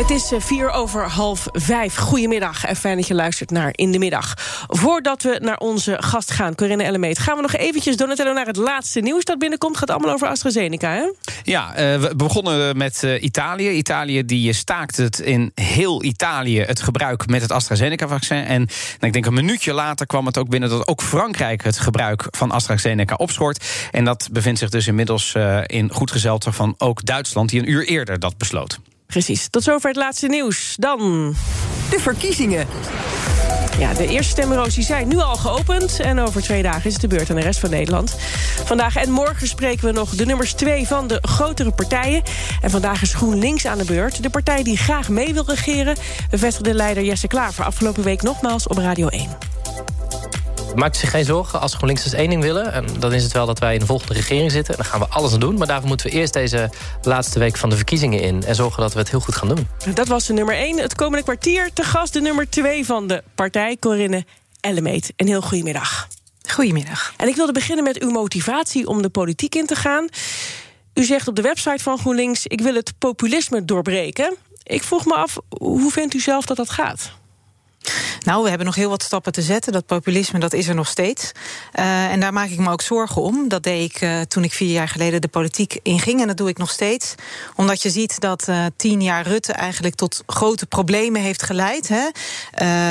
Het is eh, vier over half vijf. Goedemiddag en fijn dat je luistert naar In de Middag. Voordat we naar onze gast gaan, Corinne Ellemeet... gaan we nog eventjes, Donatello, naar het laatste nieuws dat binnenkomt. Het gaat allemaal over AstraZeneca, hè? Ja, uh, we begonnen met uh, Italië. Italië die staakt het in heel Italië het gebruik met het AstraZeneca-vaccin. En nou, ik denk een minuutje later kwam het ook binnen... dat ook Frankrijk het gebruik van AstraZeneca opschort. En dat bevindt zich dus inmiddels in goed gezelschap van ook Duitsland... die een uur eerder dat besloot. Precies. Tot zover het laatste nieuws. Dan de verkiezingen. Ja, de eerste stembureaus zijn nu al geopend. En over twee dagen is het de beurt aan de rest van Nederland. Vandaag en morgen spreken we nog de nummers twee van de grotere partijen. En vandaag is GroenLinks aan de beurt. De partij die graag mee wil regeren. Bevestigde leider Jesse Klaver afgelopen week nogmaals op Radio 1. Maak zich geen zorgen. Als GroenLinks dus één ding willen... dan is het wel dat wij in de volgende regering zitten. Dan gaan we alles aan doen. Maar daarvoor moeten we eerst deze laatste week van de verkiezingen in... en zorgen dat we het heel goed gaan doen. Dat was de nummer één. Het komende kwartier te gast de nummer twee van de partij... Corinne Ellemeet. Een heel goedemiddag. Goedemiddag. En ik wilde beginnen met uw motivatie om de politiek in te gaan. U zegt op de website van GroenLinks... ik wil het populisme doorbreken. Ik vroeg me af, hoe vindt u zelf dat dat gaat? Nou, we hebben nog heel wat stappen te zetten. Dat populisme, dat is er nog steeds. Uh, en daar maak ik me ook zorgen om. Dat deed ik uh, toen ik vier jaar geleden de politiek inging. En dat doe ik nog steeds. Omdat je ziet dat uh, tien jaar Rutte eigenlijk tot grote problemen heeft geleid. Hè?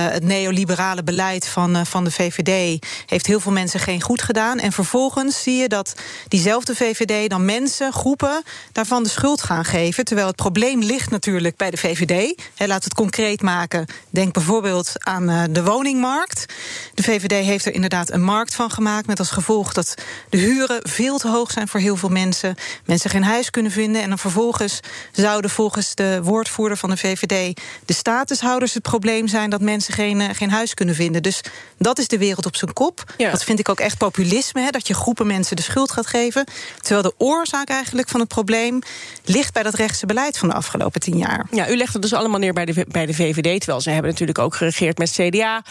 het neoliberale beleid van, van de VVD heeft heel veel mensen geen goed gedaan. En vervolgens zie je dat diezelfde VVD dan mensen, groepen... daarvan de schuld gaan geven. Terwijl het probleem ligt natuurlijk bij de VVD. Hè, laat het concreet maken. Denk bijvoorbeeld aan uh, de woningmarkt. De VVD heeft er inderdaad een markt van gemaakt... met als gevolg dat de huren veel te hoog zijn voor heel veel mensen. Mensen geen huis kunnen vinden. En dan vervolgens zouden volgens de woordvoerder van de VVD... de statushouders het probleem zijn dat mensen geen, uh, geen huis kunnen vinden. Dus dat is de wereld op zijn kop. Ja. Dat vind ik ook echt populisme, hè, dat je groepen mensen de schuld gaat geven. Terwijl de oorzaak eigenlijk van het probleem... ligt bij dat rechtse beleid van de afgelopen tien jaar. Ja, u legt het dus allemaal neer bij de, bij de VVD... terwijl ze hebben natuurlijk ook geregeerd met CDA,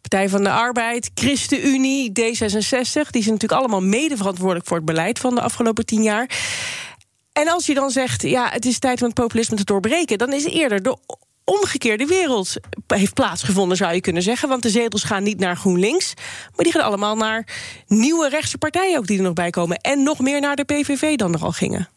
Partij van de Arbeid, ChristenUnie, D66. Die zijn natuurlijk allemaal mede verantwoordelijk voor het beleid van de afgelopen tien jaar. En als je dan zegt, ja, het is tijd om het populisme te doorbreken, dan is eerder de omgekeerde wereld heeft plaatsgevonden, zou je kunnen zeggen. Want de zetels gaan niet naar GroenLinks, maar die gaan allemaal naar nieuwe rechtse partijen ook die er nog bij komen. En nog meer naar de PVV dan er al gingen.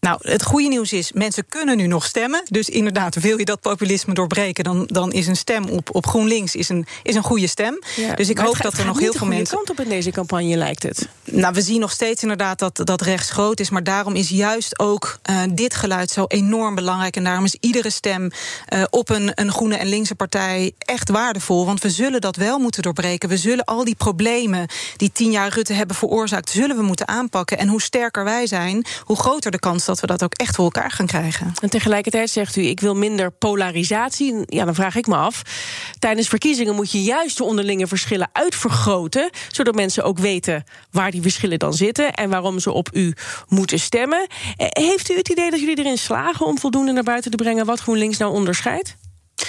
Nou, het goede nieuws is, mensen kunnen nu nog stemmen. Dus inderdaad, wil je dat populisme doorbreken... dan, dan is een stem op, op GroenLinks is een, is een goede stem. Ja, dus ik hoop dat er nog heel veel mensen... kant op in deze campagne, lijkt het. Nou, we zien nog steeds inderdaad dat, dat rechts groot is... maar daarom is juist ook uh, dit geluid zo enorm belangrijk... en daarom is iedere stem uh, op een, een groene en linkse partij echt waardevol. Want we zullen dat wel moeten doorbreken. We zullen al die problemen die tien jaar Rutte hebben veroorzaakt... zullen we moeten aanpakken. En hoe sterker wij zijn, hoe groter de kans dat we dat ook echt voor elkaar gaan krijgen. En tegelijkertijd zegt u, ik wil minder polarisatie. Ja, dan vraag ik me af. Tijdens verkiezingen moet je juist de onderlinge verschillen uitvergroten... zodat mensen ook weten waar die verschillen dan zitten... en waarom ze op u moeten stemmen. Eh, heeft u het idee dat jullie erin slagen om voldoende naar buiten te brengen... wat GroenLinks nou onderscheidt?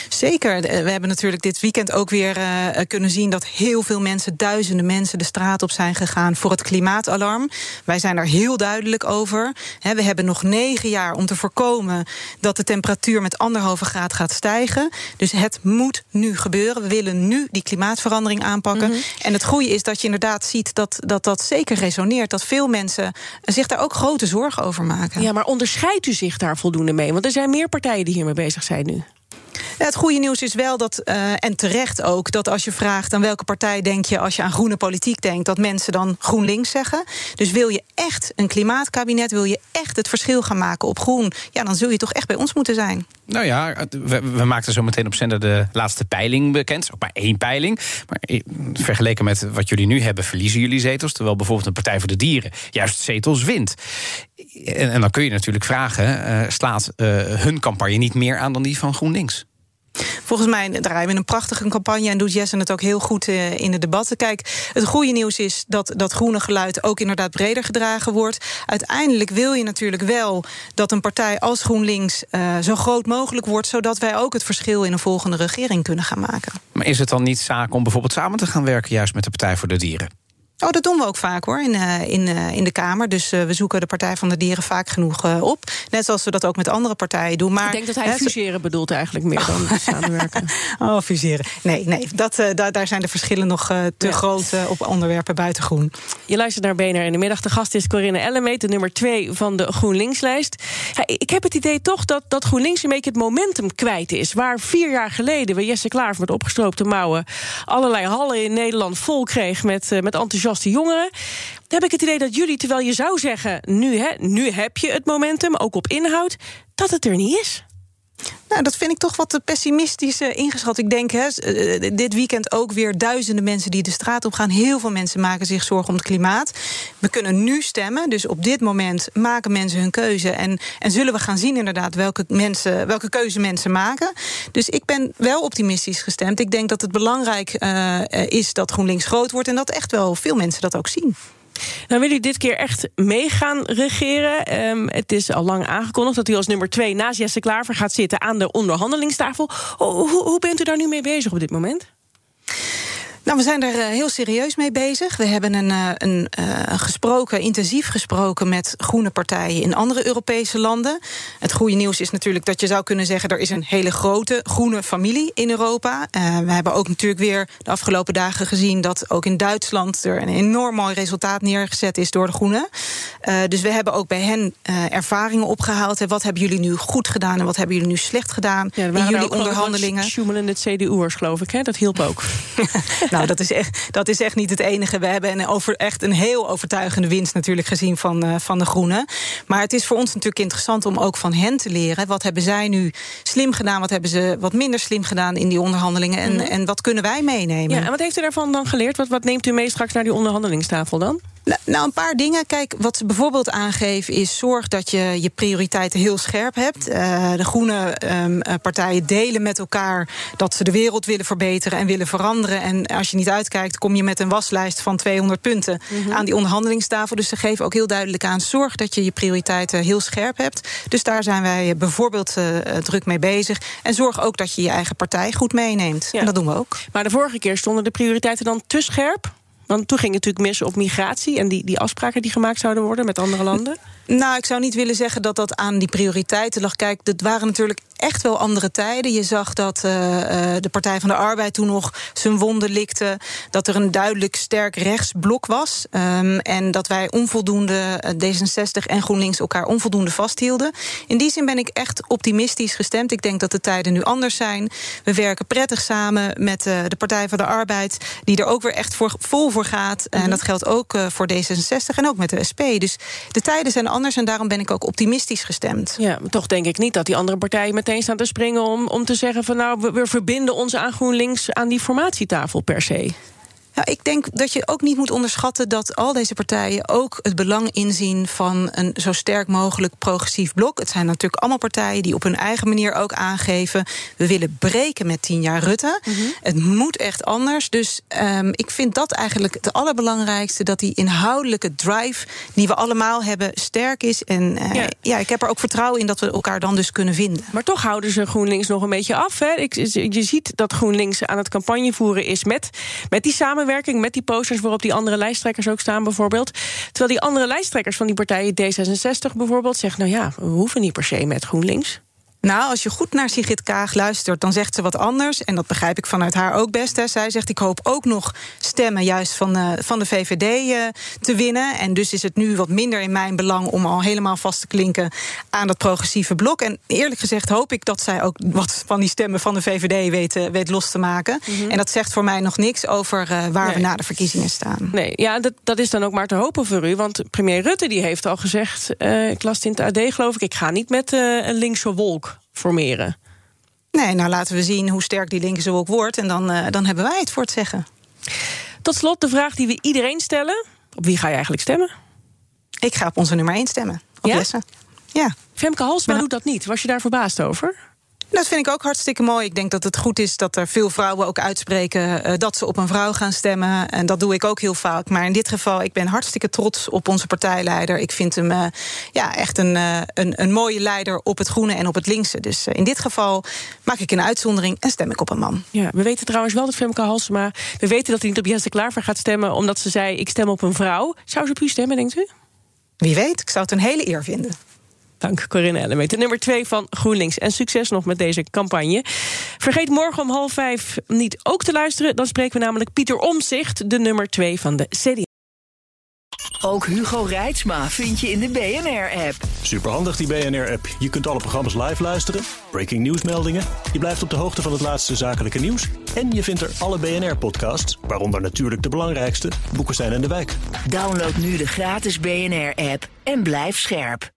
Zeker. We hebben natuurlijk dit weekend ook weer uh, kunnen zien dat heel veel mensen, duizenden mensen, de straat op zijn gegaan voor het klimaatalarm. Wij zijn daar heel duidelijk over. He, we hebben nog negen jaar om te voorkomen dat de temperatuur met anderhalve graad gaat stijgen. Dus het moet nu gebeuren. We willen nu die klimaatverandering aanpakken. Mm -hmm. En het goede is dat je inderdaad ziet dat, dat dat zeker resoneert. Dat veel mensen zich daar ook grote zorgen over maken. Ja, maar onderscheidt u zich daar voldoende mee? Want er zijn meer partijen die hiermee bezig zijn nu. Het goede nieuws is wel dat, uh, en terecht ook, dat als je vraagt aan welke partij denk je als je aan groene politiek denkt, dat mensen dan GroenLinks zeggen. Dus wil je echt een klimaatkabinet, wil je echt het verschil gaan maken op groen, ja, dan zul je toch echt bij ons moeten zijn. Nou ja, we, we maakten zo meteen op zender de laatste peiling bekend. Ook maar één peiling. Maar vergeleken met wat jullie nu hebben, verliezen jullie zetels. Terwijl bijvoorbeeld een Partij voor de Dieren juist zetels wint. En, en dan kun je natuurlijk vragen: uh, slaat uh, hun campagne niet meer aan dan die van GroenLinks? Volgens mij draaien we een prachtige campagne en doet Jesse het ook heel goed uh, in de debatten. Kijk, het goede nieuws is dat dat groene geluid ook inderdaad breder gedragen wordt. Uiteindelijk wil je natuurlijk wel dat een partij als GroenLinks uh, zo groot mogelijk wordt, zodat wij ook het verschil in een volgende regering kunnen gaan maken. Maar is het dan niet zaak om bijvoorbeeld samen te gaan werken, juist met de Partij voor de Dieren? Oh, dat doen we ook vaak hoor, in, uh, in, uh, in de Kamer. Dus uh, we zoeken de Partij van de Dieren vaak genoeg op. Net zoals we dat ook met andere partijen doen. Maar, Ik denk dat hij fuseren bedoelt eigenlijk meer dan samenwerken. Oh, fuseren. Nee, nee dat, da daar zijn de verschillen nog te ja. groot op onderwerpen buiten groen. Je luistert naar BNR in de middag. De gast is Corinne Ellemeet, de nummer twee van de GroenLinks-lijst. Ja, ik heb het idee toch dat, dat GroenLinks een beetje het momentum kwijt is. Waar vier jaar geleden we Jesse Klaver met opgestroopte mouwen... allerlei hallen in Nederland vol kreeg met, met enthousiasme jongeren. Dan heb ik het idee dat jullie, terwijl je zou zeggen... nu, hè, nu heb je het momentum, ook op inhoud... dat het er niet is. Nou, dat vind ik toch wat pessimistisch uh, ingeschat. Ik denk, hè, uh, dit weekend ook weer duizenden mensen die de straat op gaan. Heel veel mensen maken zich zorgen om het klimaat. We kunnen nu stemmen, dus op dit moment maken mensen hun keuze. En, en zullen we gaan zien inderdaad welke, mensen, welke keuze mensen maken. Dus ik ben wel optimistisch gestemd. Ik denk dat het belangrijk is dat GroenLinks groot wordt... en dat echt wel veel mensen dat ook zien. Nou wil u dit keer echt mee gaan regeren. Um, het is al lang aangekondigd dat u als nummer twee naast Jesse Klaver gaat zitten aan de onderhandelingstafel. Hoe bent u daar nu mee bezig op dit moment? Nou, we zijn er heel serieus mee bezig. We hebben een, een, een, gesproken, intensief gesproken met groene partijen in andere Europese landen. Het goede nieuws is natuurlijk dat je zou kunnen zeggen: er is een hele grote groene familie in Europa. Uh, we hebben ook natuurlijk weer de afgelopen dagen gezien dat ook in Duitsland er een enorm mooi resultaat neergezet is door de groenen. Uh, dus we hebben ook bij hen uh, ervaringen opgehaald. Wat hebben jullie nu goed gedaan en wat hebben jullie nu slecht gedaan ja, in jullie onderhandelingen? Schumelende CDU'ers, geloof ik, hè? dat hielp ook. Nou, dat is, echt, dat is echt niet het enige. We hebben een over, echt een heel overtuigende winst natuurlijk gezien van, uh, van de Groenen. Maar het is voor ons natuurlijk interessant om ook van hen te leren. Wat hebben zij nu slim gedaan? Wat hebben ze wat minder slim gedaan in die onderhandelingen? En, mm -hmm. en wat kunnen wij meenemen? Ja, en wat heeft u daarvan dan geleerd? Wat, wat neemt u mee straks naar die onderhandelingstafel dan? Nou, een paar dingen. Kijk, wat ze bijvoorbeeld aangeven is... zorg dat je je prioriteiten heel scherp hebt. Uh, de groene um, partijen delen met elkaar... dat ze de wereld willen verbeteren en willen veranderen. En als je niet uitkijkt, kom je met een waslijst van 200 punten... Mm -hmm. aan die onderhandelingstafel. Dus ze geven ook heel duidelijk aan... zorg dat je je prioriteiten heel scherp hebt. Dus daar zijn wij bijvoorbeeld uh, druk mee bezig. En zorg ook dat je je eigen partij goed meeneemt. Ja. En dat doen we ook. Maar de vorige keer stonden de prioriteiten dan te scherp? Want toen ging het natuurlijk mis op migratie en die, die afspraken die gemaakt zouden worden met andere landen. Nou, ik zou niet willen zeggen dat dat aan die prioriteiten lag. Kijk, dat waren natuurlijk echt wel andere tijden. Je zag dat uh, de Partij van de Arbeid toen nog zijn wonden likte. Dat er een duidelijk sterk rechtsblok was. Um, en dat wij onvoldoende, D66 en GroenLinks, elkaar onvoldoende vasthielden. In die zin ben ik echt optimistisch gestemd. Ik denk dat de tijden nu anders zijn. We werken prettig samen met de Partij van de Arbeid, die er ook weer echt voor, vol gaat. En dat geldt ook uh, voor D66 en ook met de SP. Dus de tijden zijn anders en daarom ben ik ook optimistisch gestemd. Ja, maar toch denk ik niet dat die andere partijen meteen staan te springen om, om te zeggen van nou, we, we verbinden ons aan GroenLinks aan die formatietafel per se. Nou, ik denk dat je ook niet moet onderschatten dat al deze partijen ook het belang inzien van een zo sterk mogelijk progressief blok. Het zijn natuurlijk allemaal partijen die op hun eigen manier ook aangeven: we willen breken met tien jaar Rutte. Mm -hmm. Het moet echt anders. Dus um, ik vind dat eigenlijk het allerbelangrijkste: dat die inhoudelijke drive die we allemaal hebben sterk is. En uh, ja. ja. ik heb er ook vertrouwen in dat we elkaar dan dus kunnen vinden. Maar toch houden ze GroenLinks nog een beetje af. Hè? Ik, je ziet dat GroenLinks aan het campagne voeren is met, met die samenwerking samenwerking met die posters waarop die andere lijsttrekkers ook staan, bijvoorbeeld. Terwijl die andere lijsttrekkers van die partijen, D66 bijvoorbeeld, zeggen: Nou ja, we hoeven niet per se met GroenLinks. Nou, als je goed naar Sigrid Kaag luistert, dan zegt ze wat anders. En dat begrijp ik vanuit haar ook best. Hè. Zij zegt, ik hoop ook nog stemmen juist van, uh, van de VVD uh, te winnen. En dus is het nu wat minder in mijn belang... om al helemaal vast te klinken aan dat progressieve blok. En eerlijk gezegd hoop ik dat zij ook wat van die stemmen van de VVD weet, uh, weet los te maken. Mm -hmm. En dat zegt voor mij nog niks over waar nee. we na de verkiezingen staan. Nee, ja, dat, dat is dan ook maar te hopen voor u. Want premier Rutte die heeft al gezegd, ik las het in het AD geloof ik... ik ga niet met een linkse wolk formeren. Nee, nou laten we zien hoe sterk die linkse wolk wordt. En dan, uh, dan hebben wij het voor het zeggen. Tot slot de vraag die we iedereen stellen. Op wie ga je eigenlijk stemmen? Ik ga op onze nummer 1 stemmen. Op ja? Jesse. Ja. Femke Halsma doet dat niet. Was je daar verbaasd over? Dat vind ik ook hartstikke mooi. Ik denk dat het goed is dat er veel vrouwen ook uitspreken uh, dat ze op een vrouw gaan stemmen. En dat doe ik ook heel vaak. Maar in dit geval, ik ben hartstikke trots op onze partijleider. Ik vind hem uh, ja, echt een, uh, een, een, mooie leider op het groene en op het linkse. Dus in dit geval maak ik een uitzondering en stem ik op een man. Ja, we weten trouwens wel dat Femke Halsema... we weten dat hij niet op Jesse Klaver gaat stemmen... omdat ze zei, ik stem op een vrouw. Zou ze op u stemmen, denkt u? Wie weet, ik zou het een hele eer vinden. Dank Corinne Ellemeet. Nummer 2 van GroenLinks. En succes nog met deze campagne. Vergeet morgen om half vijf niet ook te luisteren. Dan spreken we namelijk Pieter Omzicht, de nummer 2 van de CDA. Ook Hugo Reitsma vind je in de BNR-app. Superhandig die BNR-app. Je kunt alle programma's live luisteren, breaking nieuwsmeldingen. Je blijft op de hoogte van het laatste zakelijke nieuws. En je vindt er alle BNR-podcasts, waaronder natuurlijk de belangrijkste, Boeken zijn in de wijk. Download nu de gratis BNR-app en blijf scherp.